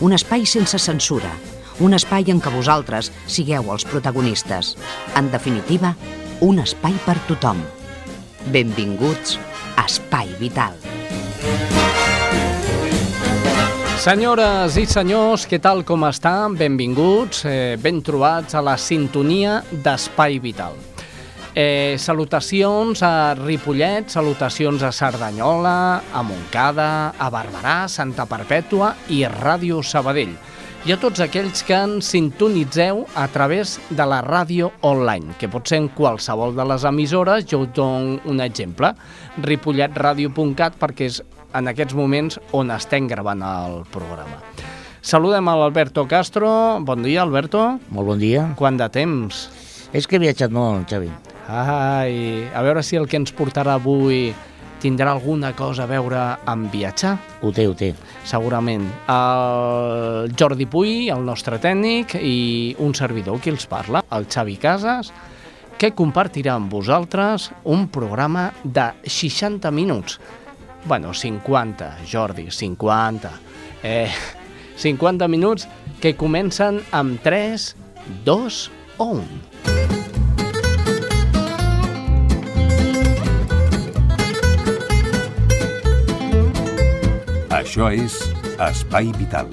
un espai sense censura, un espai en què vosaltres sigueu els protagonistes. En definitiva, un espai per tothom. Benvinguts a Espai Vital. Senyores i senyors, què tal com estan? Benvinguts, eh, ben trobats a la sintonia d'Espai Vital. Eh, salutacions a Ripollet, salutacions a Cerdanyola, a Montcada, a Barberà, Santa Perpètua i Ràdio Sabadell. I a tots aquells que ens sintonitzeu a través de la ràdio online, que pot ser en qualsevol de les emissores, jo us dono un exemple, ripolletradio.cat, perquè és en aquests moments on estem gravant el programa. Saludem a l'Alberto Castro. Bon dia, Alberto. Molt bon dia. Quant de temps? És que he viatjat molt, Xavi. Ai, a veure si el que ens portarà avui tindrà alguna cosa a veure amb viatjar. Ho té, ho té. Segurament. El Jordi Puy, el nostre tècnic, i un servidor qui els parla, el Xavi Casas, que compartirà amb vosaltres un programa de 60 minuts. Bueno, 50, Jordi, 50. Eh, 50 minuts que comencen amb 3, 2 o 1. Això és Espai Vital.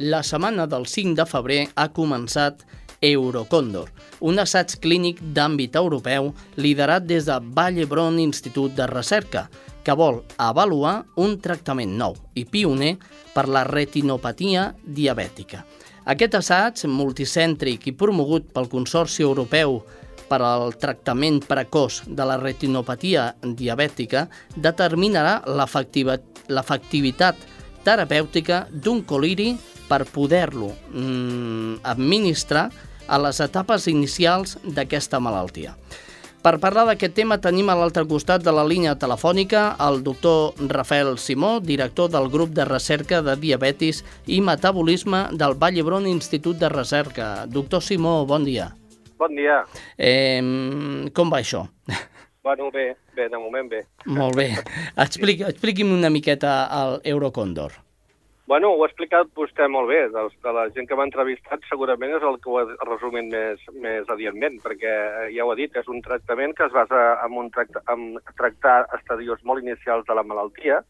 La setmana del 5 de febrer ha començat Eurocòndor, un assaig clínic d'àmbit europeu liderat des de Vall d'Hebron Institut de Recerca, que vol avaluar un tractament nou i pioner per la retinopatia diabètica. Aquest assaig, multicèntric i promogut pel Consorci Europeu per al tractament precoç de la retinopatia diabètica, determinarà l'efectivitat terapèutica d'un coliri per poder-lo mm, administrar a les etapes inicials d'aquesta malaltia. Per parlar d'aquest tema tenim a l'altre costat de la línia telefònica el doctor Rafael Simó, director del grup de recerca de diabetis i metabolisme del Vall d'Hebron Institut de Recerca. Doctor Simó, bon dia. Bon dia. Eh, com va això? Bueno, bé, bé, de moment bé. Molt bé. Expliqui, expliqui'm una miqueta el Eurocondor. Bueno, ho ha explicat vostè molt bé. De, de la gent que m'ha entrevistat segurament és el que ho ha resumit més, més adientment, perquè ja ho ha dit, és un tractament que es basa en, un tracta, en tractar estadios molt inicials de la malaltia,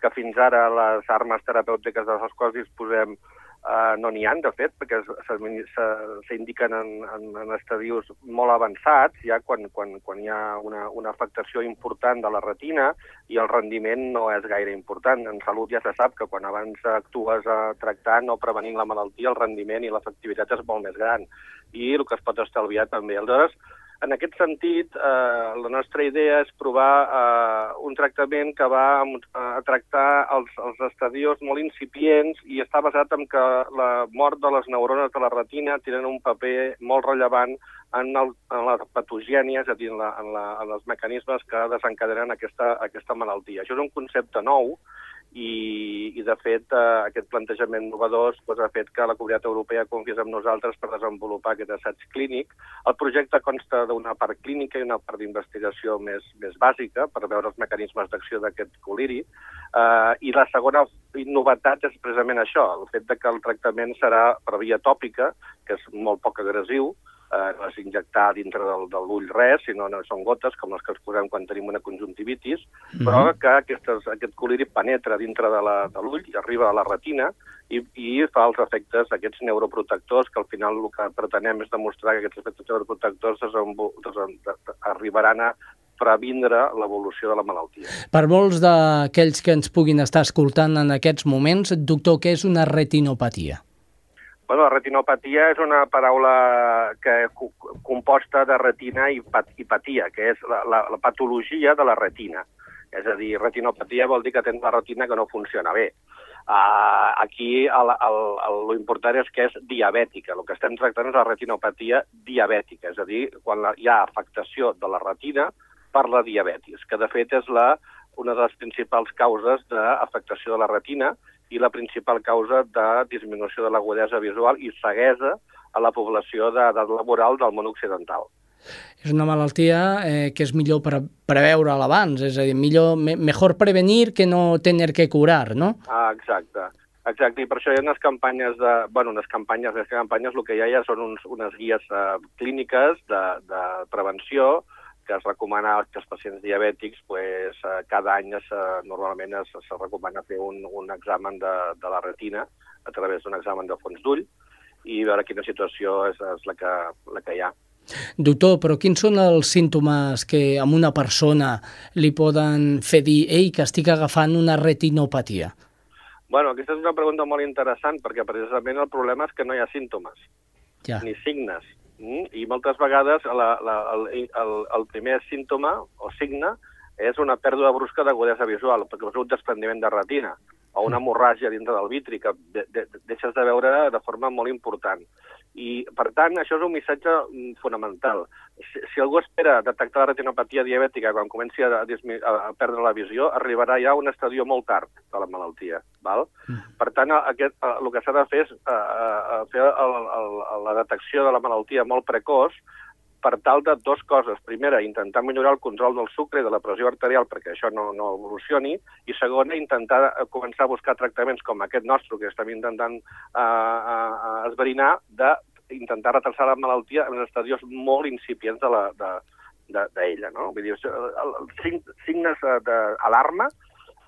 que fins ara les armes terapèutiques de les quals disposem Uh, no n'hi han, de fet, perquè s'indiquen en, en, en estadius molt avançats, ja quan, quan, quan hi ha una, una afectació important de la retina i el rendiment no és gaire important. En salut ja se sap que quan abans actues a tractant o prevenint la malaltia, el rendiment i l'efectivitat és molt més gran i el que es pot estalviar també. Aleshores, en aquest sentit, eh, la nostra idea és provar eh, un tractament que va a, a tractar els, els estadios molt incipients i està basat en que la mort de les neurones de la retina tenen un paper molt rellevant en, el, en la patogènia, és a dir, en, la, en, la, en els mecanismes que desencadenen aquesta, aquesta malaltia. Això és un concepte nou, i, i de fet, eh, aquest plantejament innovador pues, ha fet que la Comunitat Europea confiés en nosaltres per desenvolupar aquest assaig clínic. El projecte consta d'una part clínica i una part d'investigació més, més bàsica per veure els mecanismes d'acció d'aquest coliri, eh, i la segona novetat és precisament això, el fet de que el tractament serà per via tòpica, que és molt poc agressiu, eh, no és injectar dintre del, de l'ull res, sinó no són gotes, com les que ens posem quan tenim una conjuntivitis, mm -hmm. però que aquestes, aquest coliri penetra dintre de l'ull i arriba a la retina i, i fa els efectes d'aquests neuroprotectors, que al final el que pretenem és demostrar que aquests efectes neuroprotectors arribaran a previndre l'evolució de la malaltia. Per molts d'aquells que ens puguin estar escoltant en aquests moments, doctor, què és una retinopatia? Bueno, la retinopatia és una paraula que co- composta de retina i, pat i patia, que és la, la, la patologia de la retina. És a dir, retinopatia vol dir que tens la retina que no funciona bé. Uh, aquí el, lo important és que és diabètica. El que estem tractant és la retinopatia diabètica, és a dir, quan la, hi ha afectació de la retina per la diabetis, que de fet és la, una de les principals causes d'afectació de la retina i la principal causa de disminució de l'agudesa visual i ceguesa a la població d'edat laboral del món occidental. És una malaltia eh, que és millor pre preveure l'abans, és a dir, millor, me, mejor prevenir que no tener que curar, no? Ah, exacte. Exacte, i per això hi ha unes campanyes de... Bueno, unes campanyes, més que campanyes, el que hi ha ja són uns, unes guies uh, clíniques de, de prevenció que es recomana que els pacients diabètics pues, uh, cada any es, uh, normalment es, se recomana fer un, un examen de, de la retina a través d'un examen de fons d'ull i veure quina situació és, és la, que, la que hi ha. Doctor, però quins són els símptomes que a una persona li poden fer dir ei, que estic agafant una retinopatia? Bueno, aquesta és una pregunta molt interessant perquè precisament el problema és que no hi ha símptomes. Ja. ni signes. Mm? I moltes vegades la, la, el, el, el primer símptoma o signe és una pèrdua brusca d'agudesa visual, perquè és un desprendiment de retina o una hemorràgia dintre del vitri que de, de, deixes de veure de forma molt important. I, per tant, això és un missatge mm, fonamental. Si, si algú espera detectar la retinopatia diabètica quan comenci a, a, a perdre la visió, arribarà ja a un estadio molt tard de la malaltia. Val? Per tant, aquest, el que s'ha de fer és eh, eh, fer el, el, la detecció de la malaltia molt precoç per tal de dues coses. Primera, intentar millorar el control del sucre i de la pressió arterial perquè això no, no evolucioni, i segona, intentar eh, començar a buscar tractaments com aquest nostre que estem intentant eh, eh, esbrinar, d'intentar retrasar la malaltia en estadios molt incipients de la, de, de, d'ella, no? Vull dir, signes eh, d'alarma,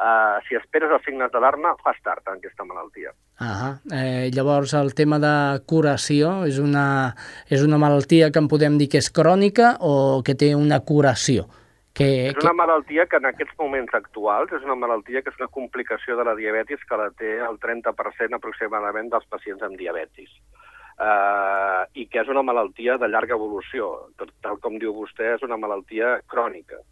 eh, si esperes els signes d'alarma, fas tard en aquesta malaltia. Ah, eh, llavors el tema de curació és una, és una malaltia que en podem dir que és crònica o que té una curació? Que, És una malaltia que en aquests moments actuals és una malaltia que és una complicació de la diabetis que la té el 30% aproximadament dels pacients amb diabetis. Uh, I que és una malaltia de llarga evolució. Tal com diu vostè, és una malaltia crònica.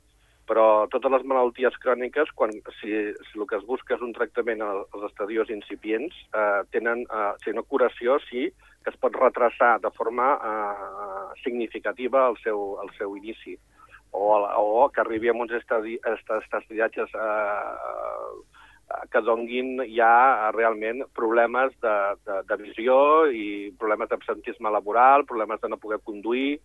Però totes les malalties cròniques, quan, si, si el que es busca és un tractament al- als estadios incipients, uh, tenen, uh, si no curació, sí que es pot retrasar de forma uh, significativa el seu, el seu inici o, o que arribi a uns estadi, est- estadiatges eh, que donguin ja realment problemes de, de, de visió i problemes d'absentisme laboral, problemes de no poder conduir.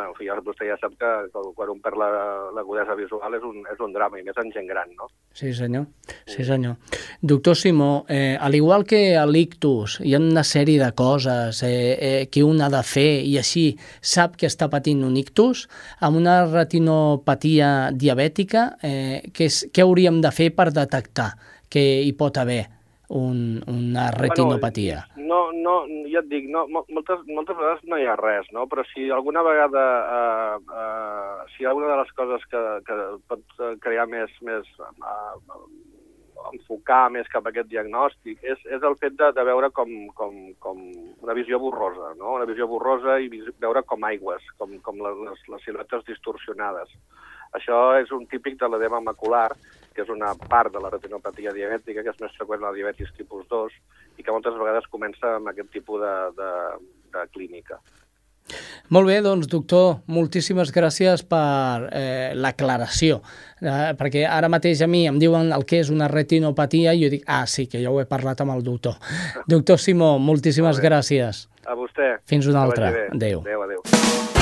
Bueno, en fi, vostè ja sap que, que quan un perd la- l'agudesa visual és un, és un drama, i més en gent gran, no? Sí, senyor. Sí, senyor. Doctor Simó, eh, al igual que a l'ictus, hi ha una sèrie de coses eh, eh, que un ha de fer i així sap que està patint un ictus, amb una retinopatia diabètica, eh, què, és, què hauríem de fer per detectar que hi pot haver un, una retinopatia? Bueno, no, no, ja et dic, no, mol- moltes, moltes vegades no hi ha res, no? però si alguna vegada, eh, eh, si alguna de les coses que, que pot eh, crear més, més eh, enfocar més cap a aquest diagnòstic és, és el fet de, de veure com, com, com una visió borrosa, no? una visió borrosa i veure com aigües, com, com les, les siluetes distorsionades. Això és un típic de l'edema macular, que és una part de la retinopatia diabètica, que és més freqüent en la diabetis tipus 2, i que moltes vegades comença amb aquest tipus de, de, de clínica. Molt bé, doncs, doctor, moltíssimes gràcies per eh, l'aclaració, eh, perquè ara mateix a mi em diuen el que és una retinopatia i jo dic, ah, sí, que ja ho he parlat amb el doctor. Doctor Simó, moltíssimes gràcies. A vostè. Fins una altra. Adéu. Adéu, adéu.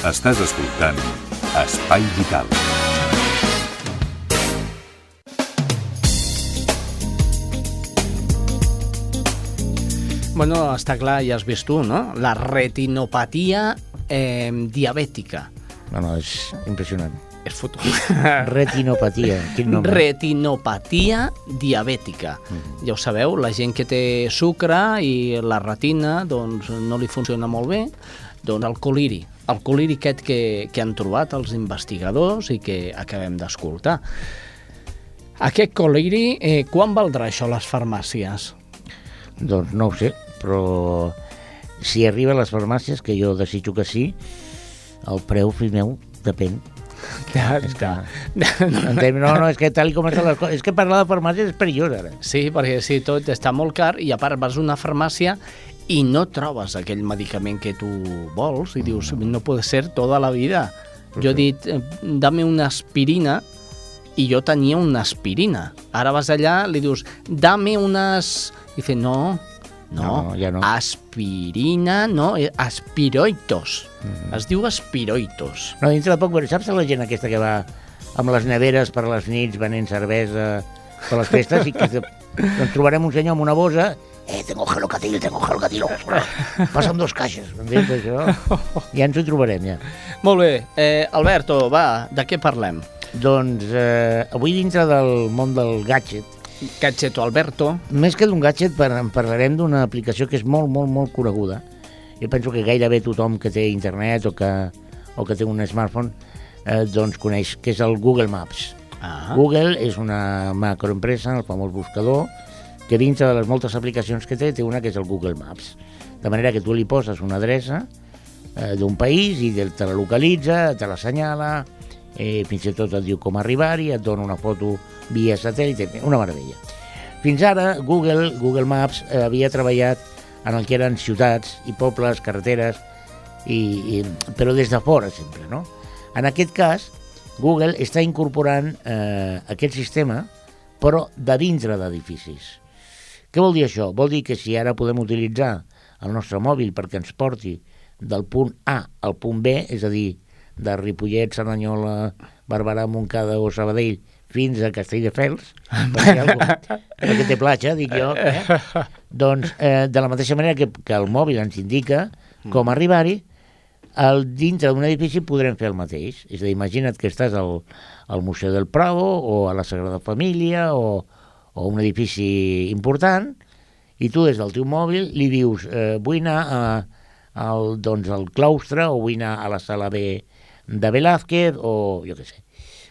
Estàs escoltant Espai Vital. Bueno, està clar, ja has vist tu, no? La retinopatia eh, diabètica. No, no, és impressionant. És foto. Retinopatia, quin nom. Retinopatia diabètica. Ja ho sabeu, la gent que té sucre i la retina doncs, no li funciona molt bé, doncs el coliri. El coliri aquest que, que han trobat els investigadors i que acabem d'escoltar. Aquest coliri, eh, quan valdrà això a les farmàcies? Doncs no ho sé, però si arriba a les farmàcies, que jo desitjo que sí, el preu, fill meu, depèn. Ja, ja. Entenc? No, no, és que tal com estan les coses... És que parlar de farmàcies és perillós, ara. Sí, perquè sí, tot està molt car i a part vas a una farmàcia i no trobes aquell medicament que tu vols i dius, no pot ser tota la vida. Jo he dit, eh, dame una aspirina i jo tenia una aspirina. Ara vas allà, li dius, dame unes... I dice, no, no, No, ja no. aspirina, no, eh, aspiroitos. Mm. Es diu aspiroitos. No, dintre de poc, saps la gent aquesta que va amb les neveres per les nits venent cervesa per les festes i que doncs trobarem un senyor amb una bosa eh, tengo gelocatil, tengo gelocatil, ostres, passa'm dos caixes, entens això? Ja ens ho trobarem, ja. Molt bé, eh, Alberto, va, de què parlem? Doncs eh, avui dintre del món del gadget, Gadgeto Alberto. més que d'un gadget par parlarem d'una aplicació que és molt, molt, molt coneguda. Jo penso que gairebé tothom que té internet o que, o que té un smartphone eh, doncs coneix, que és el Google Maps. Ah. Google és una macroempresa, el famós buscador, que dintre de les moltes aplicacions que té, té una que és el Google Maps. De manera que tu li poses una adreça eh, d'un país i te la localitza, te l'assenyala, eh, fins i tot et diu com arribar-hi, et dona una foto via satèl·lit, una meravella. Fins ara, Google, Google Maps, eh, havia treballat en el que eren ciutats i pobles, carreteres, i, i, però des de fora sempre, no? En aquest cas, Google està incorporant eh, aquest sistema, però de dintre d'edificis. Què vol dir això? Vol dir que si ara podem utilitzar el nostre mòbil perquè ens porti del punt A al punt B, és a dir, de Ripollet, Cerdanyola, Barberà, Montcada o Sabadell fins a Castelldefels, per dir alguna cosa, perquè té platja, dic jo, eh? doncs eh, de la mateixa manera que, que el mòbil ens indica com arribar-hi, al dintre d'un edifici podrem fer el mateix. És a dir, imagina't que estàs al, al Museu del Prado o a la Sagrada Família o, o un edifici important i tu des del teu mòbil li dius eh, vull anar a, al, doncs, al claustre o vull anar a la sala B de Velázquez o jo què sé.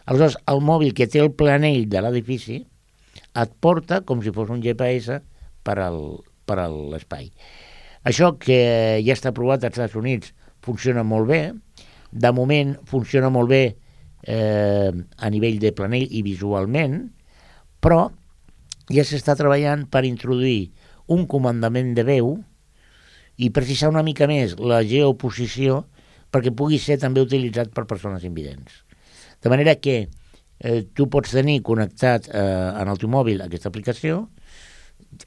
Aleshores, el mòbil que té el planell de l'edifici et porta com si fos un GPS per al- per a l'espai. Això que ja està aprovat als Estats Units funciona molt bé, de moment funciona molt bé eh, a nivell de planell i visualment, però ja s'està treballant per introduir un comandament de veu i precisar una mica més la geoposició perquè pugui ser també utilitzat per persones invidents. De manera que eh, tu pots tenir connectat eh, en el teu mòbil aquesta aplicació,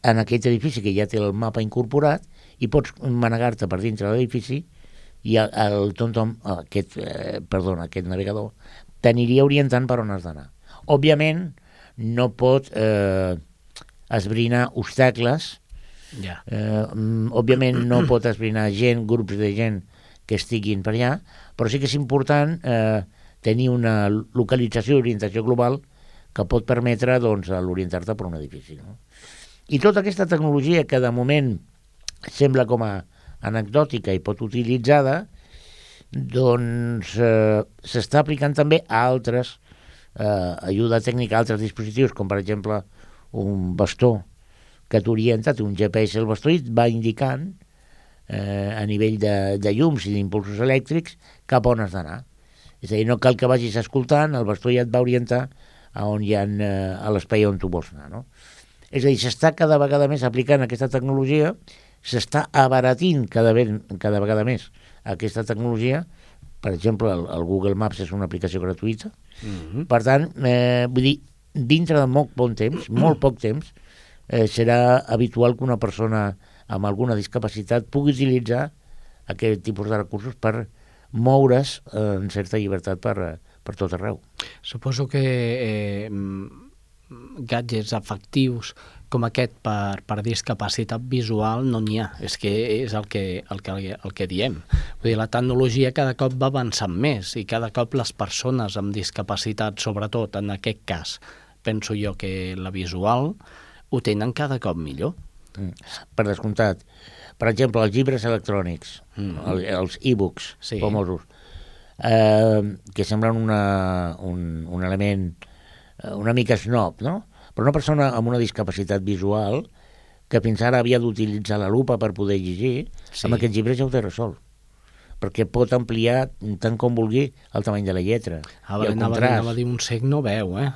en aquest edifici que ja té el mapa incorporat, i pots manegar-te per dintre de l'edifici i el, el TomTom, aquest, eh, perdona, aquest navegador, t'aniria orientant per on has d'anar. Òbviament, no pot eh, esbrinar obstacles, Ja. Eh, mm, òbviament no pot esbrinar gent, grups de gent que estiguin per allà, però sí que és important eh, tenir una localització i orientació global que pot permetre doncs, l'orientar-te per un edifici. No? I tota aquesta tecnologia que de moment sembla com a anecdòtica i pot utilitzada, doncs eh, s'està aplicant també a altres eh, ajuda tècnica, a altres dispositius, com per exemple un bastó que t'orienta, té un GPS el bastó i et va indicant eh, a nivell de, de llums i d'impulsos elèctrics cap on has d'anar. És a dir, no cal que vagis escoltant, el bastó ja et va orientar a on hi ha, eh, a l'espai on tu vols anar. No? És a dir, s'està cada vegada més aplicant aquesta tecnologia, s'està abaratint cada, ve, cada vegada més aquesta tecnologia, per exemple, el, el Google Maps és una aplicació gratuïta, Mm -hmm. per tant, eh, vull dir, dintre de molt bon temps, molt poc temps, eh, serà habitual que una persona amb alguna discapacitat pugui utilitzar aquest tipus de recursos per moure's eh, en certa llibertat per, eh, per tot arreu. Suposo que eh, gadgets efectius com aquest per, per discapacitat visual no n'hi ha. És que és el que, el, que, el que diem. Vull dir, la tecnologia cada cop va avançant més i cada cop les persones amb discapacitat, sobretot en aquest cas, penso jo que la visual, ho tenen cada cop millor. Mm. Per descomptat. per exemple, els llibres electrònics, mm -hmm. el, els e-books Sí. famosos, eh, que semblen una, un, un element eh, una mica snob, no? Però una persona amb una discapacitat visual que fins ara havia d'utilitzar la lupa per poder llegir, sí. amb aquests llibres ja ho té resolt perquè pot ampliar tant com vulgui el tamany de la lletra Ah, i el anava, contrast. anava a dir un cec no veu, eh?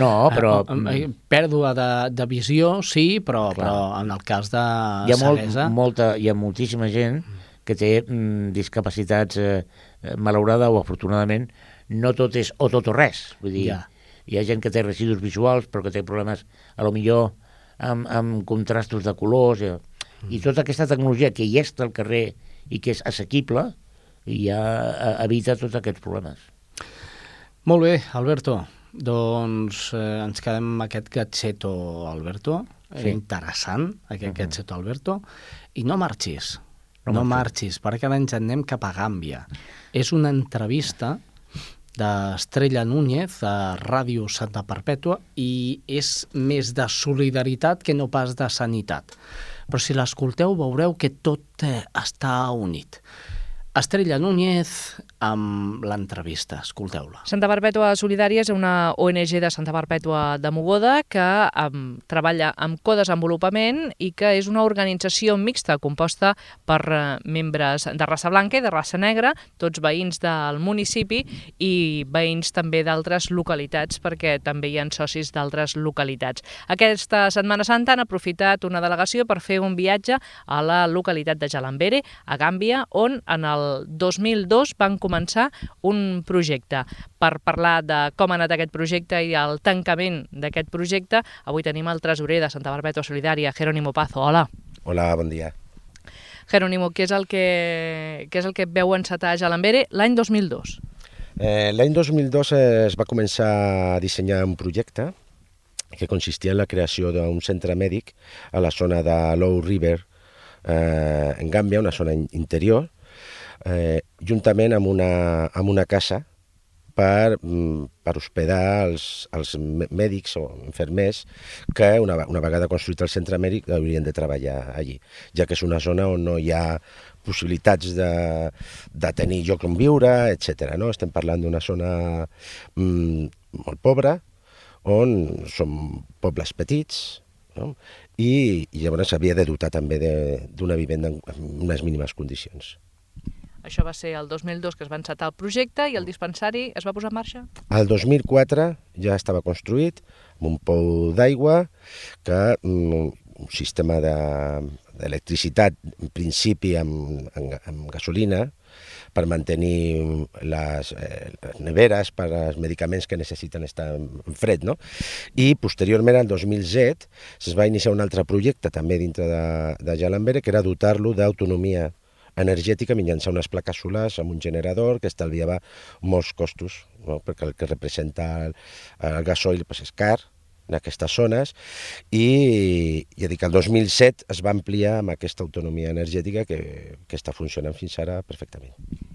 No, però Eh, eh, Pèrdua de, de visió, sí, però, Clar. però en el cas de hi ha, molt, ceguesa... molta, hi ha moltíssima gent que té mm, discapacitats, eh, eh, malaurada o afortunadament, no tot és o tot o res. Vull dir, Ja. hi ha gent que té residus visuals però que té problemes, a lo millor, amb, amb contrastos de colors. Eh, I tota aquesta tecnologia que hi està al carrer i que és assequible, ja eh, evita tots aquests problemes. Molt bé, Alberto. Doncs eh, ens quedem amb aquest gadgeto, Alberto. Sí. Sí. Interessant, aquest uh -huh. gadgeto, Alberto. I no marxis. No, No marxis, perquè ara ens en anem cap a Gàmbia. És una entrevista d'Estrella Núñez a Ràdio Santa Perpètua i és més de solidaritat que no pas de sanitat. Però si l'escolteu veureu que tot eh, està unit. Estrella Núñez amb l'entrevista, escolteu-la. Santa Perpètua Solidària és una ONG de Santa Perpètua de Mogoda que um, treballa amb codesenvolupament i que és una organització mixta composta per uh, membres de raça blanca i de raça negra, tots veïns del municipi i veïns també d'altres localitats perquè també hi ha socis d'altres localitats. Aquesta Setmana Santa han aprofitat una delegació per fer un viatge a la localitat de Jalambere, a Gàmbia, on en el 2002 van començar un projecte. Per parlar de com ha anat aquest projecte i el tancament d'aquest projecte, avui tenim el tresorer de Santa Barbètua Solidària, Jerónimo Pazo. Hola. Hola, bon dia. Jerónimo, què és el que, què és el que veu encetar a Jalambere l'any 2002? Eh, L'any 2002 eh, es va començar a dissenyar un projecte que consistia en la creació d'un centre mèdic a la zona de Low River, eh, en Gàmbia, una zona in- interior, eh, juntament amb una, amb una casa per, mm, per hospedar els, els mè- mèdics o infermers que una, una vegada construït el centre mèdic haurien de treballar allí, ja que és una zona on no hi ha possibilitats de, de tenir lloc on viure, etc. No? Estem parlant d'una zona mm, molt pobra, on són pobles petits, no? I, i llavors s'havia de dotar també d'una vivenda en, en unes mínimes condicions. Això va ser el 2002 que es va encetar el projecte i el dispensari es va posar en marxa? El 2004 ja estava construït amb un pou d'aigua que mm, un sistema de- d'electricitat, en principi amb, amb, amb gasolina, per mantenir les, eh, les neveres per als medicaments que necessiten estar en fred. No? I posteriorment, el 2007, es va iniciar un altre projecte també dintre de, de Jalambere, que era dotar-lo d'autonomia energètica mitjançant unes plaques solars amb un generador que estalviava molts costos, no? perquè el que representa el, el gasoil pues, és car en aquestes zones i ja dic, el 2007 es va ampliar amb aquesta autonomia energètica que, que està funcionant fins ara perfectament.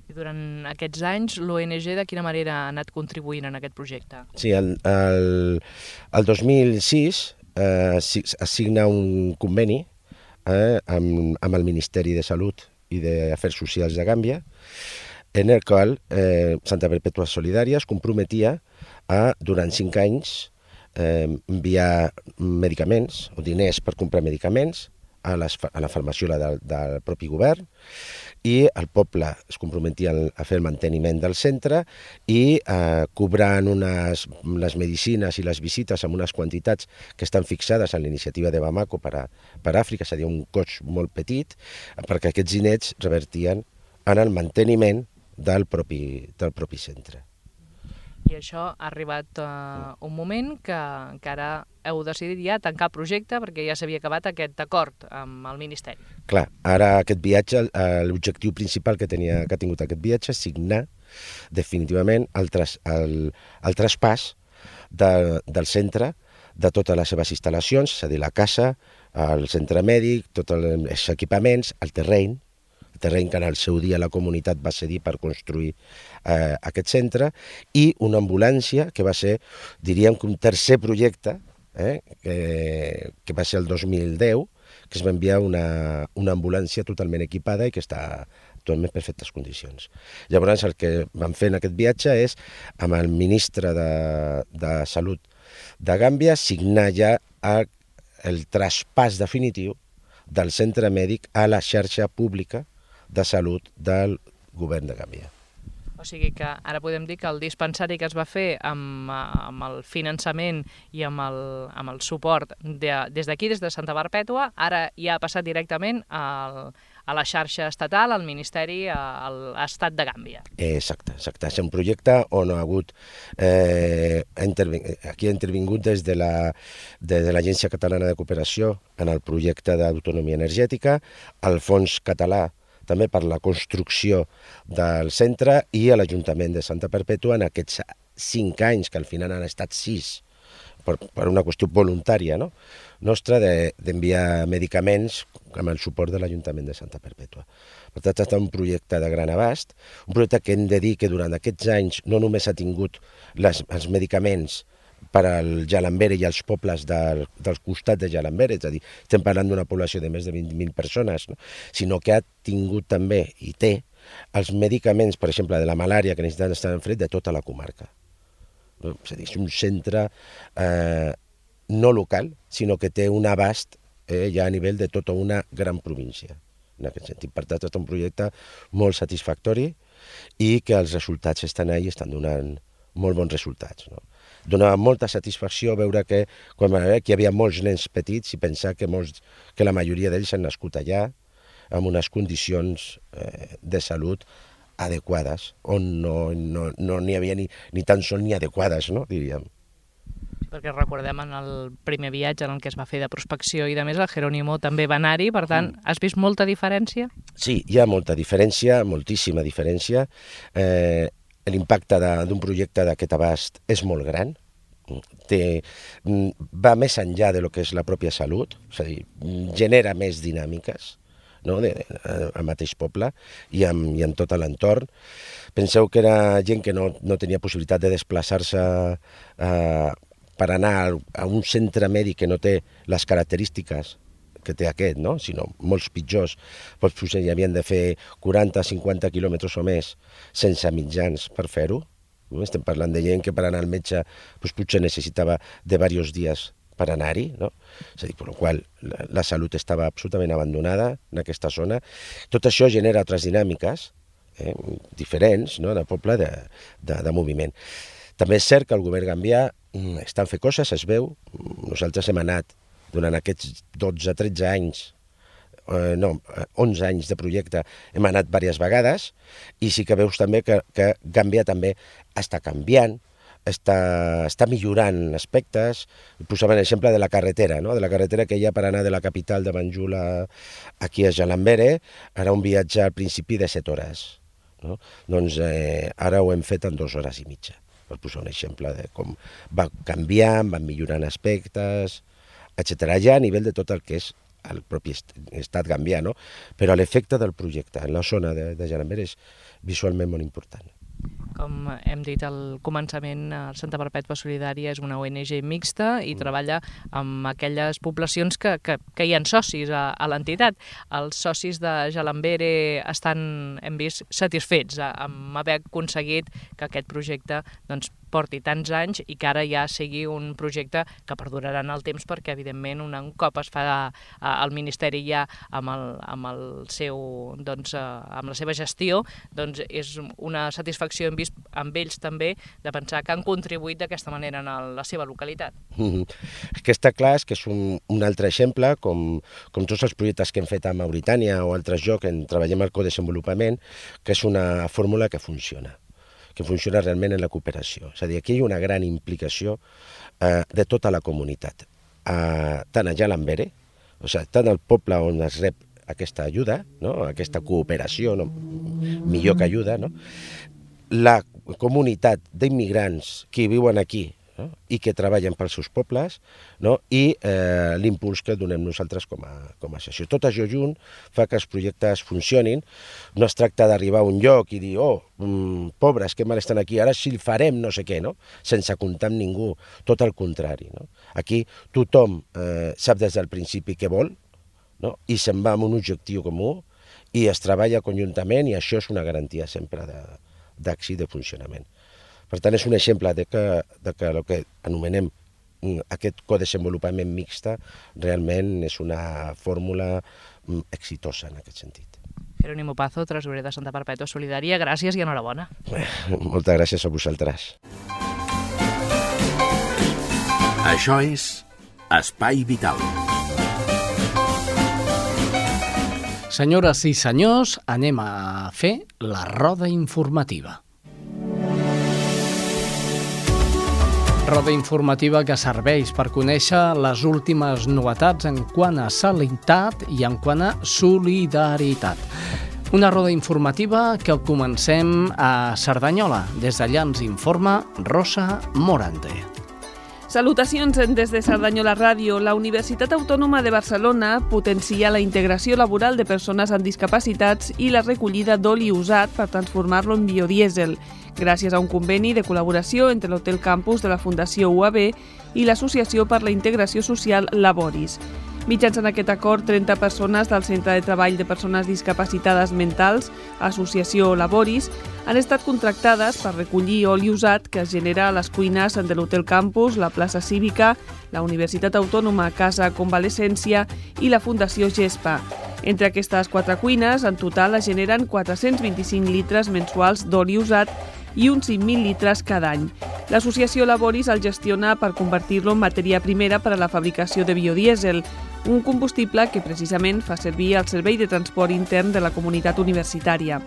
I durant aquests anys l'ONG de quina manera ha anat contribuint en aquest projecte? Sí, el, el, el 2006 eh, es signa un conveni eh, amb, amb el Ministeri de Salut i d'Afers Socials de Gàmbia, en el qual eh, Santa Perpètua Solidària es comprometia a, durant cinc anys, eh, enviar medicaments o diners per comprar medicaments a, les, a la farmaciola del, del propi govern i el poble es comprometia a fer el manteniment del centre i eh, cobrant unes, les medicines i les visites amb unes quantitats que estan fixades en la iniciativa de Bamako per a, per a Àfrica, és a dir, un cost molt petit, perquè aquests diners revertien en el manteniment del propi, del propi centre. I això ha arribat uh, un moment que, que ara heu decidit ja tancar el projecte perquè ja s'havia acabat aquest acord amb el Ministeri. Clar, ara aquest viatge, eh, l'objectiu principal que, tenia, que ha tingut aquest viatge és signar definitivament el, tras, el, el traspàs de, del centre de totes les seves instal·lacions, és a dir, la casa, el centre mèdic, tots els equipaments, el terreny, terreny que en el seu dia la comunitat va cedir per construir eh, aquest centre, i una ambulància que va ser, diríem que un tercer projecte, eh, que, que va ser el 2010, que es va enviar una, una ambulància totalment equipada i que està actualment en perfectes condicions. Llavors, el que vam fer en aquest viatge és, amb el ministre de, de Salut de Gàmbia, signar ja el traspàs definitiu del centre mèdic a la xarxa pública de salut del govern de Gàmbia. O sigui que ara podem dir que el dispensari que es va fer amb, amb el finançament i amb el, amb el suport de, des d'aquí, des de Santa Perpètua, ara ja ha passat directament al, a la xarxa estatal, al Ministeri, a l'Estat de Gàmbia. Exacte, exacte. És un projecte on ha hagut... Eh, aquí ha intervingut des de l'Agència de Catalana de Cooperació en el projecte d'autonomia energètica, el Fons Català també per la construcció del centre i a l'Ajuntament de Santa Perpètua en aquests cinc anys, que al final han estat sis, per, per una qüestió voluntària no? nostra d'enviar de, medicaments amb el suport de l'Ajuntament de Santa Perpètua. Per tant, estat un projecte de gran abast, un projecte que hem de dir que durant aquests anys no només ha tingut les, els medicaments per al Jalambere i als pobles del, del costat de Jalambere, és a dir, estem parlant d'una població de més de 20.000 persones, no? sinó que ha tingut també, i té, els medicaments, per exemple, de la malària que necessiten estar en fred de tota la comarca. No? És a dir, és un centre eh, no local, sinó que té un abast eh, ja a nivell de tota una gran província. En aquest sentit, per tant, és un projecte molt satisfactori i que els resultats estan ahí estan donant molt bons resultats. No? Donava molta satisfacció veure que, quan veure que hi havia molts nens petits i pensar que, molts, que la majoria d'ells han nascut allà amb unes condicions eh, de salut adequades, on no n'hi no, no havia ni, ni tan sol ni adequades, no? diríem perquè recordem en el primer viatge en el que es va fer de prospecció i de més, el Jerónimo també va anar-hi, per tant, mm. has vist molta diferència? Sí, hi ha molta diferència, moltíssima diferència. Eh, l'impacte d'un projecte d'aquest abast és molt gran, té, va més enllà de lo que és la pròpia salut, és a dir, genera més dinàmiques no? de, al mateix poble i en, i en tot l'entorn. Penseu que era gent que no, no tenia possibilitat de desplaçar-se eh, per anar a un centre mèdic que no té les característiques que té aquest, no? sinó molts pitjors. Potser hi havien de fer 40-50 quilòmetres o més sense mitjans per fer-ho. No? Estem parlant de gent que per anar al metge doncs, potser necessitava de diversos dies per anar-hi, no? És a dir, per la qual la, la salut estava absolutament abandonada en aquesta zona. Tot això genera altres dinàmiques eh, diferents no? de poble de, de, de moviment. També és cert que el govern gambià mm, està fent coses, es veu. Nosaltres hem anat durant aquests 12-13 anys, eh, no, 11 anys de projecte, hem anat diverses vegades i sí que veus també que, que Gàmbia també està canviant, està, està millorant aspectes. Posava l'exemple de la carretera, no? de la carretera que hi ha per anar de la capital de Banjul a, aquí a Jalambere, era un viatge al principi de 7 hores. No? Doncs eh, ara ho hem fet en dues hores i mitja, per posar un exemple de com va canviant, van millorant aspectes, etc. Ja a nivell de tot el que és el propi estat gambià, no? però l'efecte del projecte en la zona de, de Jarambera és visualment molt important. Com hem dit al començament, Santa Perpètua Solidària és una ONG mixta i mm. treballa amb aquelles poblacions que, que, que hi ha socis a, a l'entitat. Els socis de Jalambere estan, hem vist, satisfets amb haver aconseguit que aquest projecte doncs, porti tants anys i que ara ja sigui un projecte que perdurarà en el temps perquè, evidentment, un cop es fa al Ministeri ja amb, el, amb, el seu, doncs, amb la seva gestió, doncs és una satisfacció hem vist amb ells també de pensar que han contribuït d'aquesta manera en la seva localitat. Mm -hmm. El que està clar és que és un, un altre exemple, com, com tots els projectes que hem fet a Mauritània o altres llocs en treballem al codesenvolupament, que és una fórmula que funciona que funciona realment en la cooperació. És a dir, aquí hi ha una gran implicació eh, de tota la comunitat, eh, tant a Jalambere, o sigui, tant al poble on es rep aquesta ajuda, no? aquesta cooperació, no? millor que ajuda, no? la comunitat d'immigrants que viuen aquí no? i que treballen pels seus pobles, no? i eh, l'impuls que donem nosaltres com a, com a sessió. Tot això junt fa que els projectes funcionin. No es tracta d'arribar a un lloc i dir, oh, mm, pobres, que mal estan aquí, ara sí farem no sé què, no? sense comptar amb ningú. Tot el contrari. No? Aquí tothom eh, sap des del principi què vol, no? i se'n va amb un objectiu comú i es treballa conjuntament i això és una garantia sempre d'èxit de, de funcionament. Per tant, és un exemple de que, de que el que anomenem aquest codesenvolupament mixta realment és una fórmula mm, exitosa en aquest sentit. Jerónimo Pazo, tresorer de Santa Perpètua Solidària, gràcies i enhorabona. Moltes gràcies a vosaltres. Això és Espai Vital. Senyores i senyors, anem a fer la roda informativa. Roda informativa que serveix per conèixer les últimes novetats en quant a sanitat i en quant a solidaritat. Una roda informativa que comencem a Cerdanyola. Des d'allà ens informa Rosa Morante. Salutacions des de Cerdanyola Ràdio. La Universitat Autònoma de Barcelona potencia la integració laboral de persones amb discapacitats i la recollida d'oli usat per transformar-lo en biodiesel gràcies a un conveni de col·laboració entre l'Hotel Campus de la Fundació UAB i l'Associació per la Integració Social Laboris. Mitjançant aquest acord, 30 persones del Centre de Treball de Persones Discapacitades Mentals, Associació Laboris, han estat contractades per recollir oli usat que es genera a les cuines de l'Hotel Campus, la plaça Cívica, la Universitat Autònoma Casa Convalescència i la Fundació GESPA. Entre aquestes quatre cuines, en total es generen 425 litres mensuals d'oli usat i uns 5.000 litres cada any. L'associació Laboris el gestiona per convertir-lo en matèria primera per a la fabricació de biodiesel, un combustible que precisament fa servir al servei de transport intern de la comunitat universitària.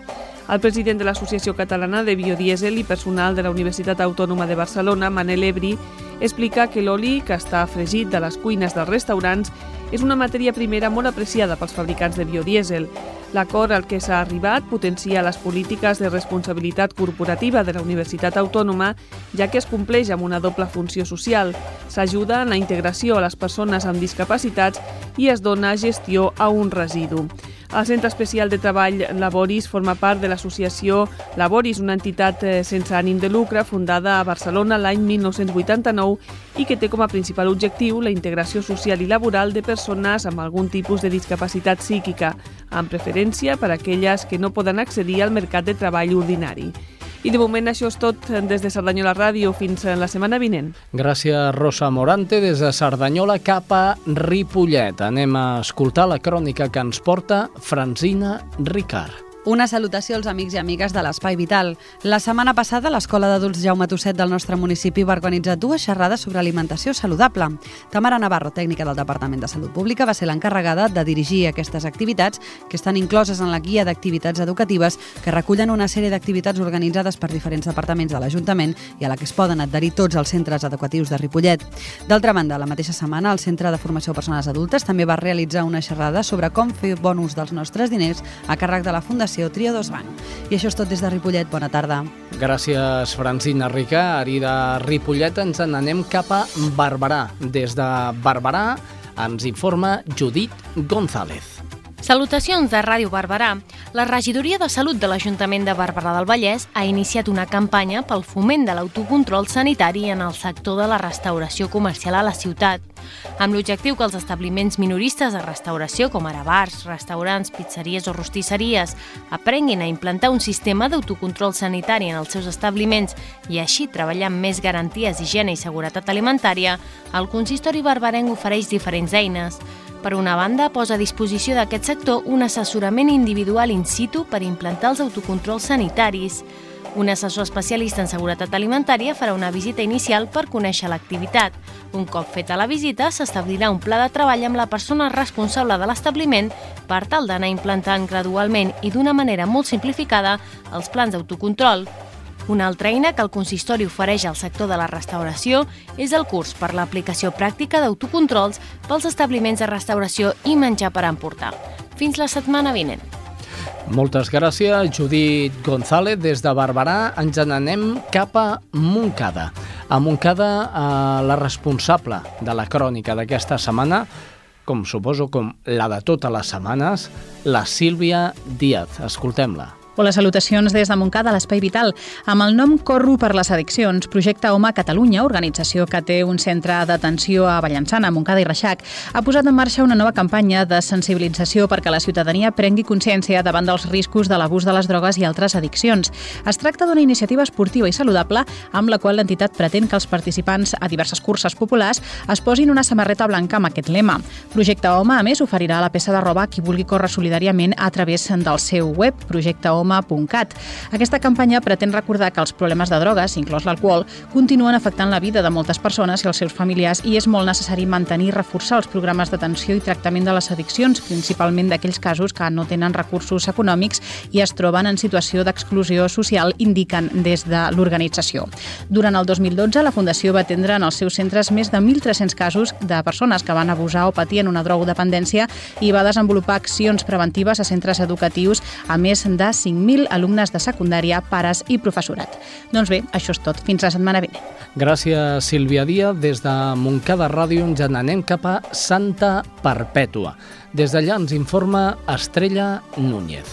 El president de l'Associació Catalana de Biodiesel i personal de la Universitat Autònoma de Barcelona, Manel Ebri, explica que l'oli que està fregit de les cuines dels restaurants és una matèria primera molt apreciada pels fabricants de biodiesel. L'acord al que s'ha arribat potencia les polítiques de responsabilitat corporativa de la Universitat Autònoma, ja que es compleix amb una doble funció social. S'ajuda en la integració a les persones amb discapacitats i es dona gestió a un residu. El Centre Especial de Treball Laboris forma part de l'associació Laboris, una entitat eh, sense ànim de lucre fundada a Barcelona l'any 1989 i que té com a principal objectiu la integració social i laboral de persones amb algun tipus de discapacitat psíquica, amb preferència per a aquelles que no poden accedir al mercat de treball ordinari. I de moment això és tot des de Cerdanyola Ràdio fins la setmana vinent. Gràcies, Rosa Morante. Des de Cerdanyola cap a Ripollet. Anem a escoltar la crònica que ens porta Franzina Ricard. Una salutació als amics i amigues de l'Espai Vital. La setmana passada, l'Escola d'Adults Jaume Tosset del nostre municipi va organitzar dues xerrades sobre alimentació saludable. Tamara Navarro, tècnica del Departament de Salut Pública, va ser l'encarregada de dirigir aquestes activitats que estan incloses en la guia d'activitats educatives que recullen una sèrie d'activitats organitzades per diferents departaments de l'Ajuntament i a la que es poden adherir tots els centres educatius de Ripollet. D'altra banda, la mateixa setmana, el Centre de Formació de Persones Adultes també va realitzar una xerrada sobre com fer bon ús dels nostres diners a càrrec de la Fundació Fundació Triodos Bank. I això és tot des de Ripollet. Bona tarda. Gràcies, Francina Rica. Ari de Ripollet ens n'anem cap a Barberà. Des de Barberà ens informa Judit González. Salutacions de Ràdio Barberà. La Regidoria de Salut de l'Ajuntament de Barberà del Vallès ha iniciat una campanya pel foment de l'autocontrol sanitari en el sector de la restauració comercial a la ciutat, amb l'objectiu que els establiments minoristes de restauració, com ara bars, restaurants, pizzeries o rostisseries, aprenguin a implantar un sistema d'autocontrol sanitari en els seus establiments i així treballar amb més garanties d'higiene i seguretat alimentària, el consistori barberenc ofereix diferents eines. Per una banda, posa a disposició d'aquest sector un assessorament individual in situ per implantar els autocontrols sanitaris. Un assessor especialista en seguretat alimentària farà una visita inicial per conèixer l'activitat. Un cop feta la visita, s'establirà un pla de treball amb la persona responsable de l'establiment per tal d'anar implantant gradualment i d'una manera molt simplificada els plans d'autocontrol, una altra eina que el consistori ofereix al sector de la restauració és el curs per l'aplicació pràctica d'autocontrols pels establiments de restauració i menjar per emportar. Fins la setmana vinent. Moltes gràcies, Judit González. Des de Barberà ens n'anem cap a Montcada. A Montcada, eh, la responsable de la crònica d'aquesta setmana, com suposo com la de totes les setmanes, la Sílvia Díaz. Escoltem-la. Hola, salutacions des de Montcada, a l'Espai Vital. Amb el nom Corro per les Addiccions, Projecte Home Catalunya, organització que té un centre d'atenció a Vallançana, Montcada i Reixac, ha posat en marxa una nova campanya de sensibilització perquè la ciutadania prengui consciència davant dels riscos de l'abús de les drogues i altres addiccions. Es tracta d'una iniciativa esportiva i saludable amb la qual l'entitat pretén que els participants a diverses curses populars es posin una samarreta blanca amb aquest lema. Projecte Home, a més, oferirà la peça de roba a qui vulgui córrer solidàriament a través del seu web, projectehome home.cat. Aquesta campanya pretén recordar que els problemes de drogues, inclòs l'alcohol, continuen afectant la vida de moltes persones i els seus familiars i és molt necessari mantenir i reforçar els programes d'atenció i tractament de les addiccions, principalment d'aquells casos que no tenen recursos econòmics i es troben en situació d'exclusió social, indiquen des de l'organització. Durant el 2012, la Fundació va atendre en els seus centres més de 1.300 casos de persones que van abusar o patien una drogodependència i va desenvolupar accions preventives a centres educatius a més de 5 5.000 alumnes de secundària, pares i professorat. Doncs bé, això és tot. Fins la setmana vinent. Gràcies, Sílvia Díaz. Des de Montcada Ràdio ens n'anem cap a Santa Perpètua. Des d'allà ens informa Estrella Núñez.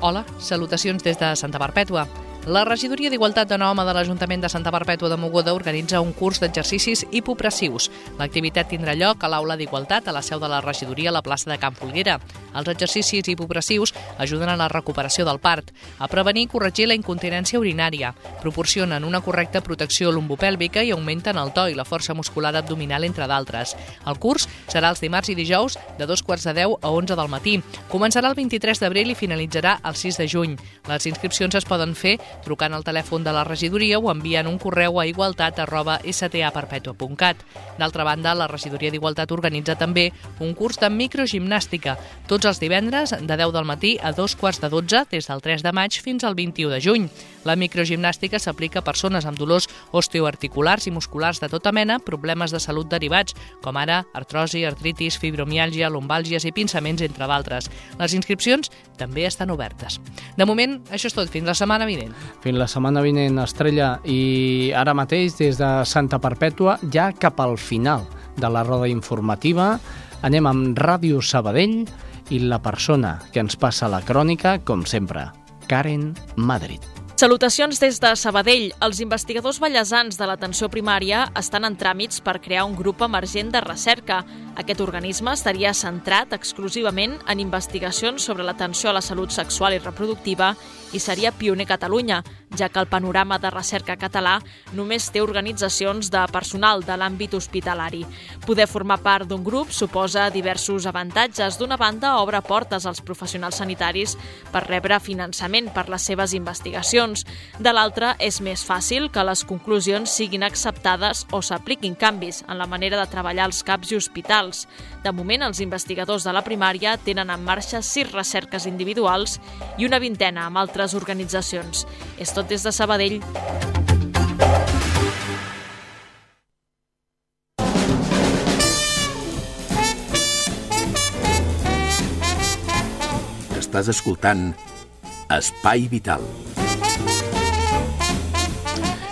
Hola, salutacions des de Santa Perpètua. La regidoria d'Igualtat de Home de l'Ajuntament de Santa Perpètua de Mogoda organitza un curs d'exercicis hipopressius. L'activitat tindrà lloc a l'Aula d'Igualtat a la seu de la regidoria a la plaça de Camp Folguera. Els exercicis hipopressius ajuden a la recuperació del part, a prevenir i corregir la incontinència urinària, proporcionen una correcta protecció lumbopèlvica i augmenten el to i la força muscular abdominal, entre d'altres. El curs serà els dimarts i dijous de dos quarts de 10 a 11 del matí. Començarà el 23 d'abril i finalitzarà el 6 de juny. Les inscripcions es poden fer trucant al telèfon de la regidoria o enviant un correu a igualtat arroba staperpetua.cat. D'altra banda, la regidoria d'Igualtat organitza també un curs de microgimnàstica, tots els divendres de 10 del matí a dos quarts de 12 des del 3 de maig fins al 21 de juny. La microgimnàstica s'aplica a persones amb dolors osteoarticulars i musculars de tota mena, problemes de salut derivats, com ara artrosi, artritis, fibromiàlgia, lumbàlgies i pinçaments, entre d'altres. Les inscripcions també estan obertes. De moment, això és tot. Fins la setmana vinent. Fins la setmana vinent, Estrella. I ara mateix, des de Santa Perpètua, ja cap al final de la roda informativa, anem amb Ràdio Sabadell i la persona que ens passa la crònica, com sempre, Karen Madrid. Salutacions des de Sabadell. Els investigadors ballesans de l'atenció primària estan en tràmits per crear un grup emergent de recerca. Aquest organisme estaria centrat exclusivament en investigacions sobre l'atenció a la salut sexual i reproductiva i seria pioner Catalunya, ja que el panorama de recerca català només té organitzacions de personal de l'àmbit hospitalari. Poder formar part d'un grup suposa diversos avantatges. D'una banda, obre portes als professionals sanitaris per rebre finançament per les seves investigacions. De l'altra, és més fàcil que les conclusions siguin acceptades o s'apliquin canvis en la manera de treballar als CAPs i hospitals. De moment, els investigadors de la primària tenen en marxa sis recerques individuals i una vintena amb altres organitzacions. És tot des de Sabadell. Estàs escoltant Espai Vital.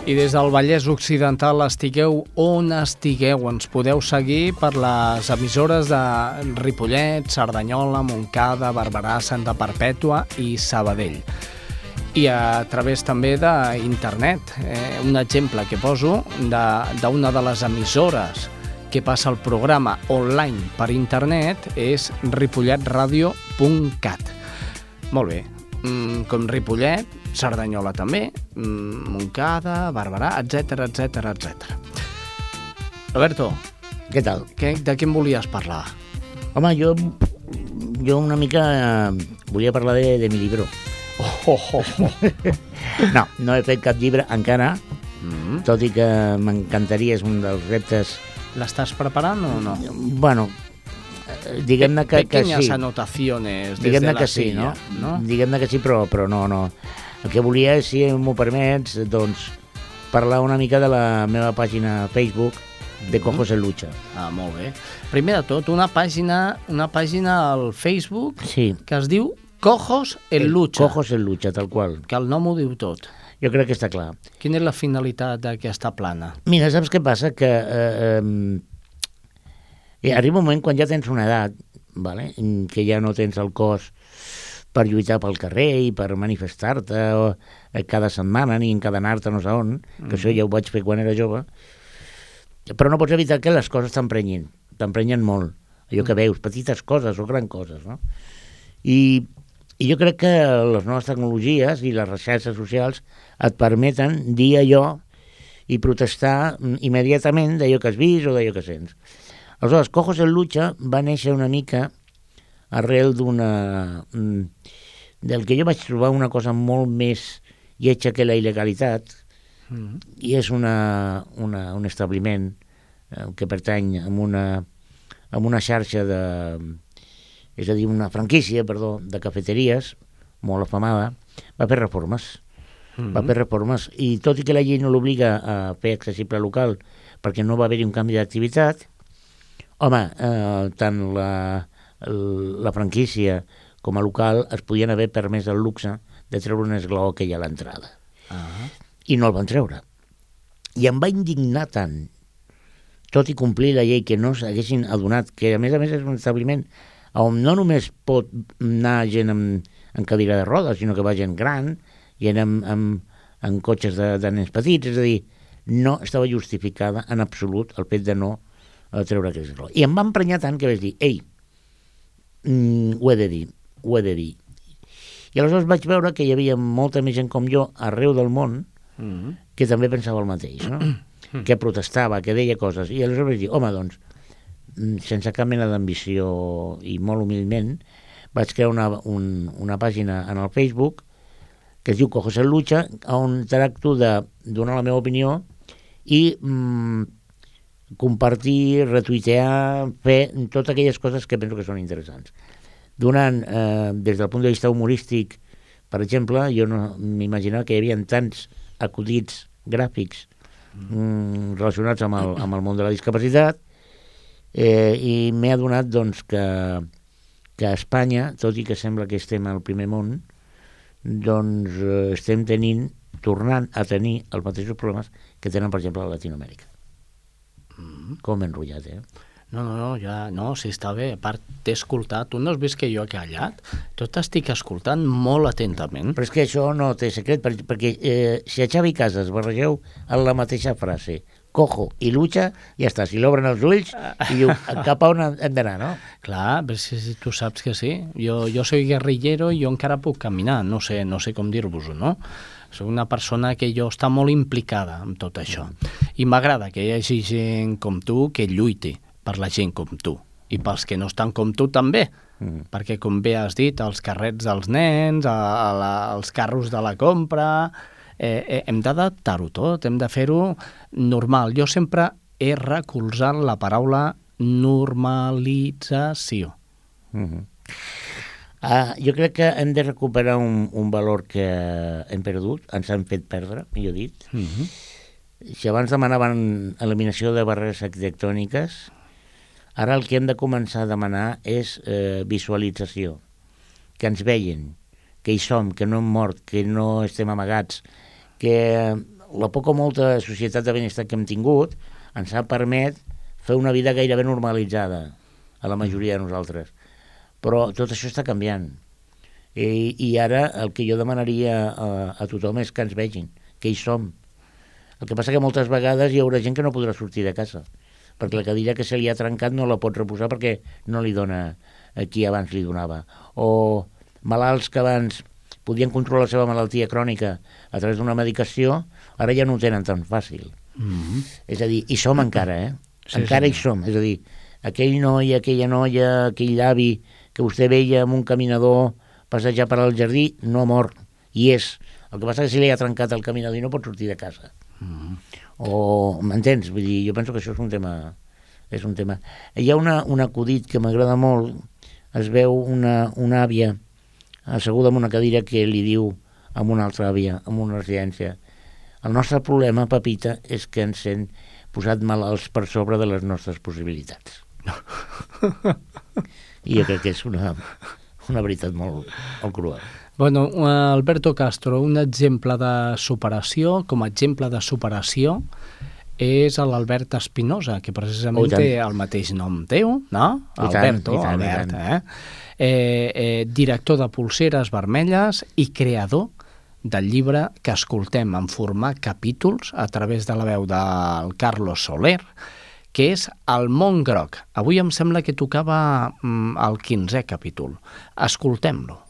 I des del Vallès Occidental estigueu on estigueu. Ens podeu seguir per les emissores de Ripollet, Cerdanyola, Montcada, Barberà, Santa Perpètua i Sabadell. I a través també d'internet. Eh, un exemple que poso d'una de, de les emissores que passa el programa online per internet és ripolletradio.cat. Molt bé, mm, com Ripollet, Cerdanyola també, mm, Montcada, Barberà, etc etc etc. Roberto, què tal? Que, de què em volies parlar? Home, jo, jo una mica eh, volia parlar de, de mi llibre. Oh, oh, oh. no, no he fet cap llibre encara, mm. tot i que m'encantaria, és un dels reptes... L'estàs preparant o no? Bueno, diguem-ne que, que sí. anotaciones des diguem de la que sí, no? no? Diguem-ne que sí, però, però no, no. El que volia, si m'ho permets, doncs, parlar una mica de la meva pàgina Facebook de Cojos en Lucha. Ah, molt bé. Primer de tot, una pàgina, una pàgina al Facebook sí. que es diu Cojos en Lucha. Cojos en Lucha, tal qual. Que el nom ho diu tot. Jo crec que està clar. Quina és la finalitat d'aquesta plana? Mira, saps què passa? Que eh, eh, arriba un moment quan ja tens una edat, vale? que ja no tens el cos per lluitar pel carrer i per manifestar-te eh, cada setmana ni encadenar-te no sé on, que mm. això ja ho vaig fer quan era jove, però no pots evitar que les coses t'emprenyin, t'emprenyen molt, allò que veus, petites coses o grans coses, no? I, I jo crec que les noves tecnologies i les xarxes socials et permeten dir allò i protestar immediatament d'allò que has vist o d'allò que sents. Aleshores, Cojos en Lucha va néixer una mica arrel d'una... Mm, del que jo vaig trobar una cosa molt més lletja que la il·legalitat, mm -hmm. i és una, una, un establiment eh, que pertany a una, a una xarxa de... és a dir, una franquícia, perdó, de cafeteries, molt afamada, va fer reformes. Mm -hmm. Va fer reformes, i tot i que la llei no l'obliga a fer accessible local perquè no va haver-hi un canvi d'activitat, home, eh, tant la, la franquícia com a local es podien haver permès el luxe de treure un esglaó que hi ha a l'entrada. Uh -huh. I no el van treure. I em va indignar tant, tot i complir la llei, que no s'haguessin adonat, que a més a més és un establiment on no només pot anar gent amb, amb cadira de rodes, sinó que va gent gran, gent amb, amb, amb cotxes de, de nens petits, és a dir, no estava justificada en absolut el fet de no eh, treure aquest esglaó. I em va emprenyar tant que vaig dir, ei, mm, ho he de dir, ho he de dir. I aleshores vaig veure que hi havia molta més gent com jo arreu del món mm -hmm. que també pensava el mateix, no? Mm -hmm. que protestava, que deia coses. I aleshores vaig dir, home, doncs, sense cap mena d'ambició i molt humilment, vaig crear una, un, una pàgina en el Facebook que es diu Cojos en Lucha, on tracto de donar la meva opinió i mm, compartir, retuitear, fer totes aquelles coses que penso que són interessants. Donant, eh, des del punt de vista humorístic, per exemple, jo no m'imaginava que hi havia tants acudits gràfics mm, relacionats amb el, amb el món de la discapacitat eh, i m'he adonat doncs, que, que a Espanya, tot i que sembla que estem al primer món, doncs eh, estem tenint, tornant a tenir els mateixos problemes que tenen, per exemple, a Latinoamèrica. Mm. Com enrotllat, eh? No, no, no, ja, no, si està bé. A part, t'he escoltat. Tu no has vist que jo he callat? Jo t'estic escoltant molt atentament. Però és que això no té secret, perquè, perquè eh, si a Xavi Casas barregeu en la mateixa frase cojo i lucha, ja està. Si l'obren els ulls i diu cap a on hem d'anar, no? Clar, però si, si tu saps que sí. Jo, jo soy guerrillero i jo encara puc caminar. No sé, no sé com dir-vos-ho, no? Soc una persona que jo està molt implicada amb tot això. I m'agrada que hi hagi gent com tu que lluiti per la gent com tu. I pels que no estan com tu també. Mm. Perquè, com bé has dit, els carrets dels nens, a, a la, els carros de la compra... Eh, eh, hem d'adaptar-ho tot, hem de fer-ho normal. Jo sempre he recolzat la paraula normalització. Mm -hmm. Uh, jo crec que hem de recuperar un, un valor que hem perdut, ens han fet perdre, millor dit. Mhm. -huh. Si abans demanaven eliminació de barreres arquitectòniques, ara el que hem de començar a demanar és eh, visualització, que ens veien, que hi som, que no hem mort, que no estem amagats, que la poca o molta societat de benestar que hem tingut ens ha permet fer una vida gairebé normalitzada a la majoria de nosaltres però tot això està canviant. I, i ara el que jo demanaria a, a tothom és que ens vegin, que hi som. El que passa que moltes vegades hi haurà gent que no podrà sortir de casa, perquè la cadira que se li ha trencat no la pot reposar perquè no li dona a qui abans li donava. O malalts que abans podien controlar la seva malaltia crònica a través d'una medicació, ara ja no ho tenen tan fàcil. Mm -hmm. És a dir, hi som encara, eh? Sí, encara sí. hi som. És a dir, aquell noi, aquella noia, aquell avi que vostè veia amb un caminador passejar per al jardí, no ha mort, i és. El que passa és que si li ha trencat el caminador i no pot sortir de casa. Mm -hmm. O, m'entens? Vull dir, jo penso que això és un tema... És un tema. Hi ha una, un acudit que m'agrada molt, es veu una, una àvia asseguda en una cadira que li diu a una altra àvia, en una residència, el nostre problema, Pepita, és que ens hem posat malalts per sobre de les nostres possibilitats. i jo crec que és una, una veritat molt, molt cruel. Bueno, Alberto Castro, un exemple de superació, com a exemple de superació, és l'Albert Espinosa, que precisament Oh, tant. té el mateix nom teu, no? I tant, Alberto, i tant, i Albert, tant. eh? Eh, eh, director de Pulseres Vermelles i creador del llibre que escoltem en format capítols a través de la veu del Carlos Soler, que és El món groc. Avui em sembla que tocava mm, el 15è capítol. Escoltem-lo.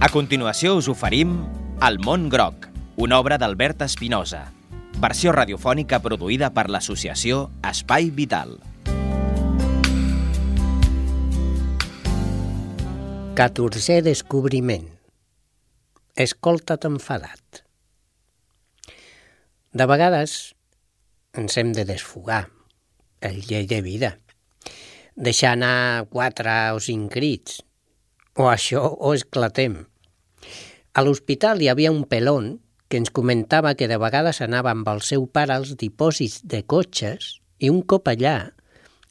A continuació us oferim El món groc, una obra d'Albert Espinosa, versió radiofònica produïda per l'associació Espai Vital. Catorzè descobriment. Escolta't enfadat. De vegades ens hem de desfogar, el llei de vida. Deixar anar quatre o cinc crits, o això o esclatem. A l'hospital hi havia un pelón que ens comentava que de vegades anava amb el seu pare als dipòsits de cotxes i un cop allà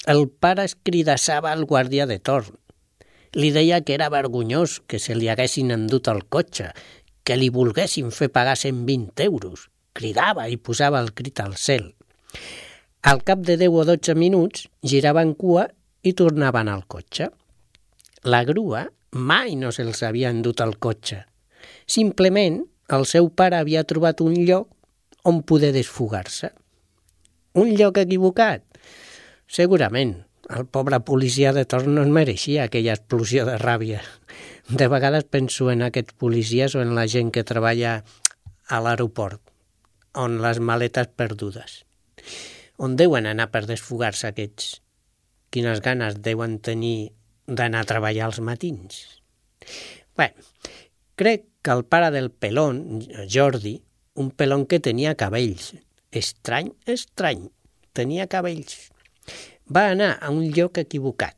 el pare es cridassava al guàrdia de torn. Li deia que era vergonyós que se li haguessin endut el cotxe, que li volguessin fer pagar 120 euros. Cridava i posava el crit al cel. Al cap de 10 o 12 minuts giraven cua i tornaven al cotxe. La grua mai no se'ls havia endut el cotxe. Simplement el seu pare havia trobat un lloc on poder desfogar-se. Un lloc equivocat? Segurament. El pobre policia de torn no es mereixia aquella explosió de ràbia. De vegades penso en aquests policies o en la gent que treballa a l'aeroport, on les maletes perdudes. On deuen anar per desfogar-se aquests? Quines ganes deuen tenir d'anar a treballar als matins? Bé, crec que el pare del pelón, Jordi, un pelón que tenia cabells, estrany, estrany, tenia cabells, va anar a un lloc equivocat,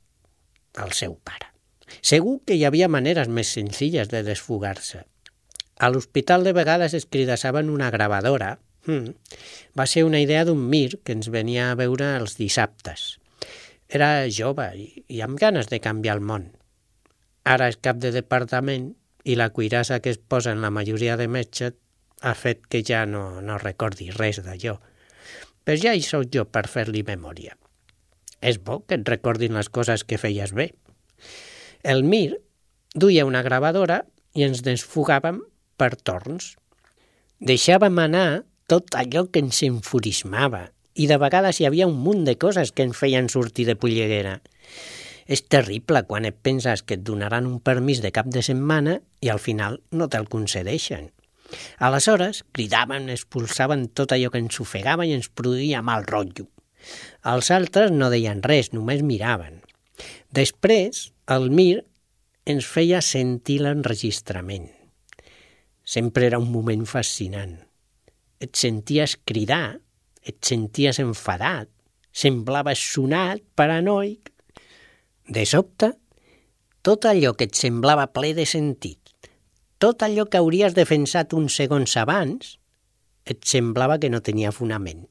el seu pare. Segur que hi havia maneres més senzilles de desfogar-se. A l'hospital de vegades es cridassaven una gravadora. Hmm. Va ser una idea d'un Mir que ens venia a veure els dissabtes. Era jove i, i amb ganes de canviar el món. Ara és cap de departament i la cuirassa que es posa en la majoria de metges ha fet que ja no, no recordi res d'allò. Però ja hi sóc jo per fer-li memòria. És bo que et recordin les coses que feies bé. El Mir duia una gravadora i ens desfogàvem per torns. Deixàvem anar tot allò que ens enfurismava i de vegades hi havia un munt de coses que ens feien sortir de polleguera. És terrible quan et penses que et donaran un permís de cap de setmana i al final no te'l concedeixen. Aleshores, cridaven, expulsaven tot allò que ens ofegava i ens produïa mal rotllo. Els altres no deien res, només miraven. Després, el Mir ens feia sentir l'enregistrament. Sempre era un moment fascinant. Et senties cridar, et senties enfadat, semblaves sonat, paranoic. De sobte, tot allò que et semblava ple de sentit, tot allò que hauries defensat uns segons abans, et semblava que no tenia fonament.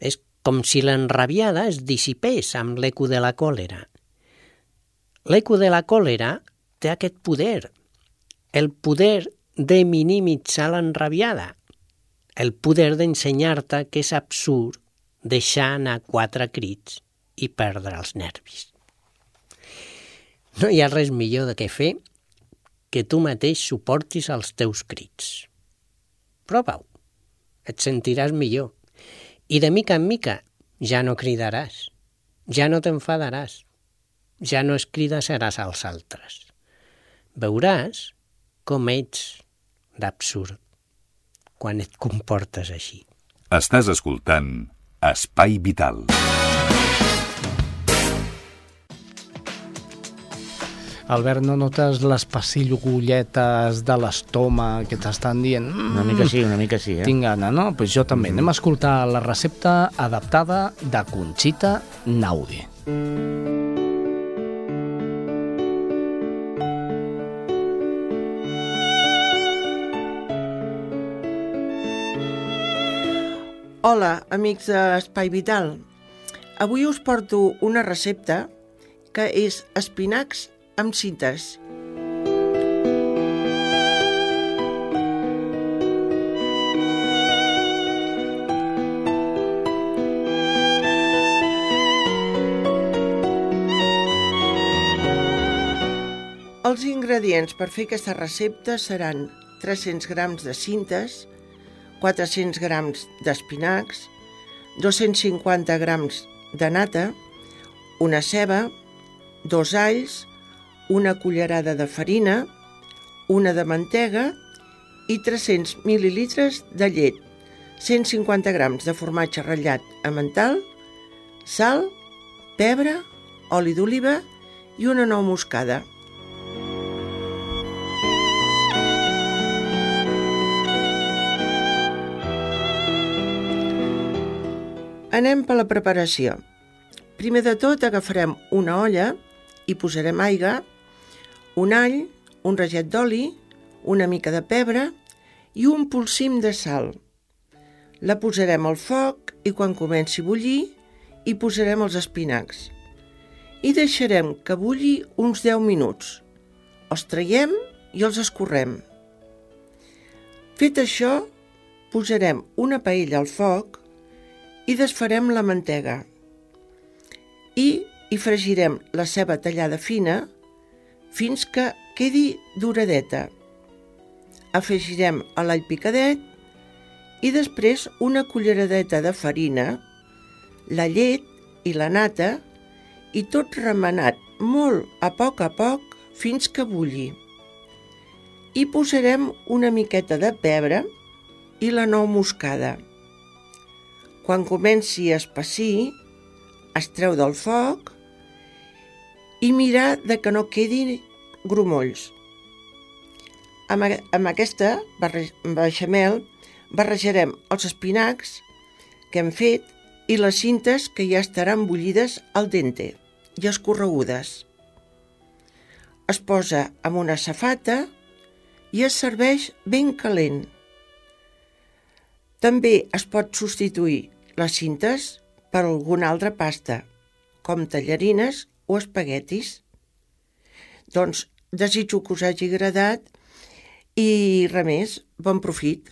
És com si l'enrabiada es dissipés amb l'eco de la còlera. L'eco de la còlera té aquest poder, el poder de minimitzar l'enrabiada, el poder d'ensenyar-te que és absurd deixar anar quatre crits i perdre els nervis. No hi ha res millor de què fer que tu mateix suportis els teus crits. Prova-ho, et sentiràs millor. I de mica en mica ja no cridaràs, ja no t'enfadaràs, ja no es cridassaràs als altres. Veuràs com ets d'absurd quan et comportes així. Estàs escoltant Espai Vital. Albert, no notes les passilogulletes de l'estómac que t'estan dient... Mm, Una mica sí, una mica sí, eh? Tinc gana, no? Pues jo també. Anem a escoltar la recepta adaptada de Conxita Naudi. Hola, amics d'Espai Vital. Avui us porto una recepta que és espinacs amb cintes. Els ingredients per fer aquesta recepta seran 300 grams de cintes, 400 grams d'espinacs, 250 grams de nata, una ceba, dos alls, una cullerada de farina, una de mantega i 300 mil·lilitres de llet, 150 grams de formatge ratllat a mental, sal, pebre, oli d'oliva i una nou moscada. Anem per la preparació. Primer de tot agafarem una olla i posarem aigua, un all, un raget d'oli, una mica de pebre i un polsim de sal. La posarem al foc i quan comenci a bullir hi posarem els espinacs. I deixarem que bulli uns 10 minuts. Els traiem i els escorrem. Fet això, posarem una paella al foc i desfarem la mantega. I hi fregirem la ceba tallada fina fins que quedi duradeta. Afegirem l'all picadet i després una culleradeta de farina, la llet i la nata i tot remenat molt a poc a poc fins que bulli. Hi posarem una miqueta de pebre i la nou moscada. Quan comenci a espessir, es treu del foc i mirar de que no quedi grumolls. Amb, amb aquesta beixamel barrejarem els espinacs que hem fet i les cintes que ja estaran bullides al dente i escorregudes. Es posa amb una safata i es serveix ben calent. També es pot substituir les cintes per alguna altra pasta, com tallarines o espaguetis. Doncs desitjo que us hagi agradat i res més, bon profit.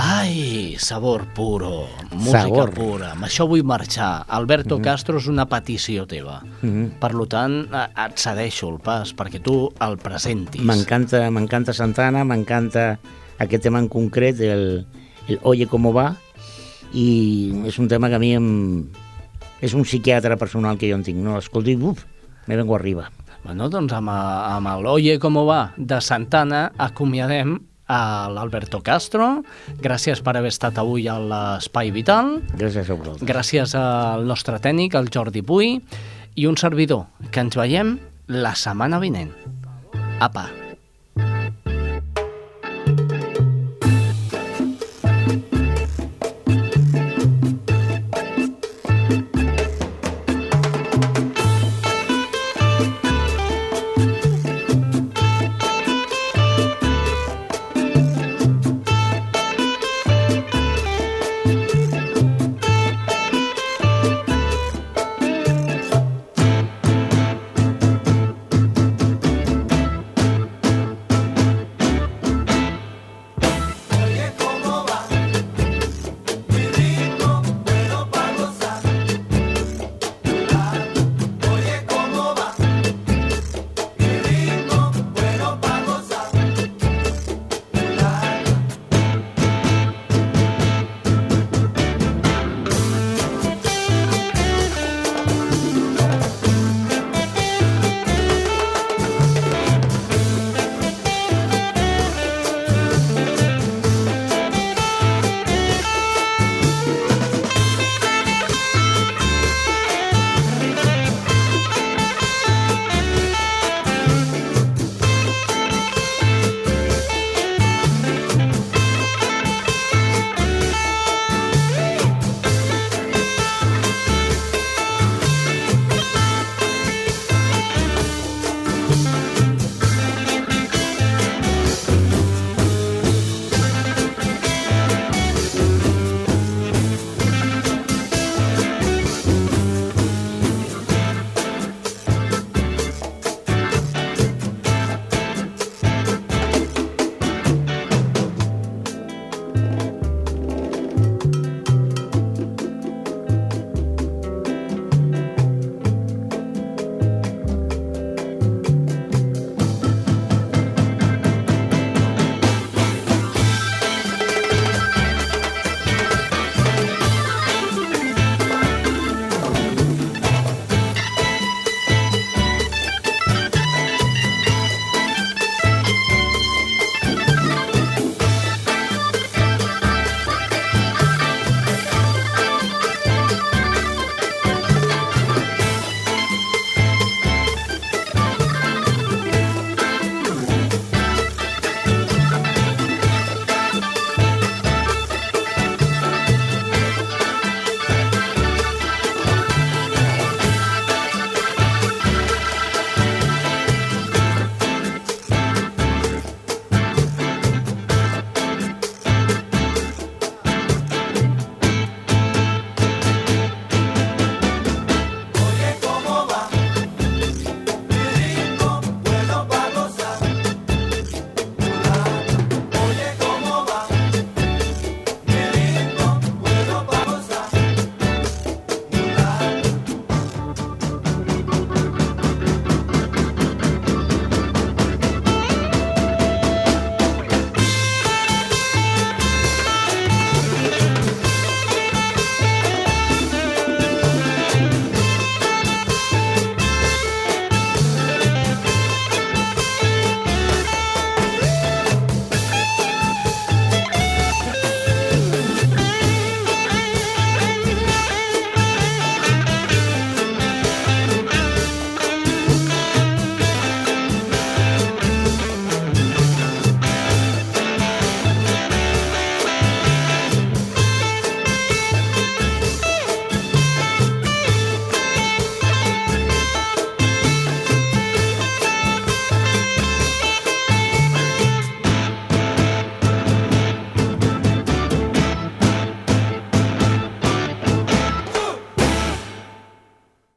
Ai, sabor puro, música Sabor. pura. Amb això vull marxar. Alberto Mhm. Castro és una petició teva. Mhm. Per lo tant, eh, et cedeixo el pas perquè tu el presentis. M'encanta m'encanta Santana, m'encanta aquest tema en concret, el, el Oye cómo va, i és un tema que a mi em... és un psiquiatre personal que jo en tinc, no? Escolti, uf, me vengo arriba. Bueno, doncs amb, a- amb el Oye cómo va de Santana acomiadem a l'Alberto Castro. Gràcies per haver estat avui a l'Espai Vital. Gràcies a vosaltres. Gràcies al nostre tècnic, el Jordi Puy, i un servidor, que ens veiem la setmana vinent. Apa!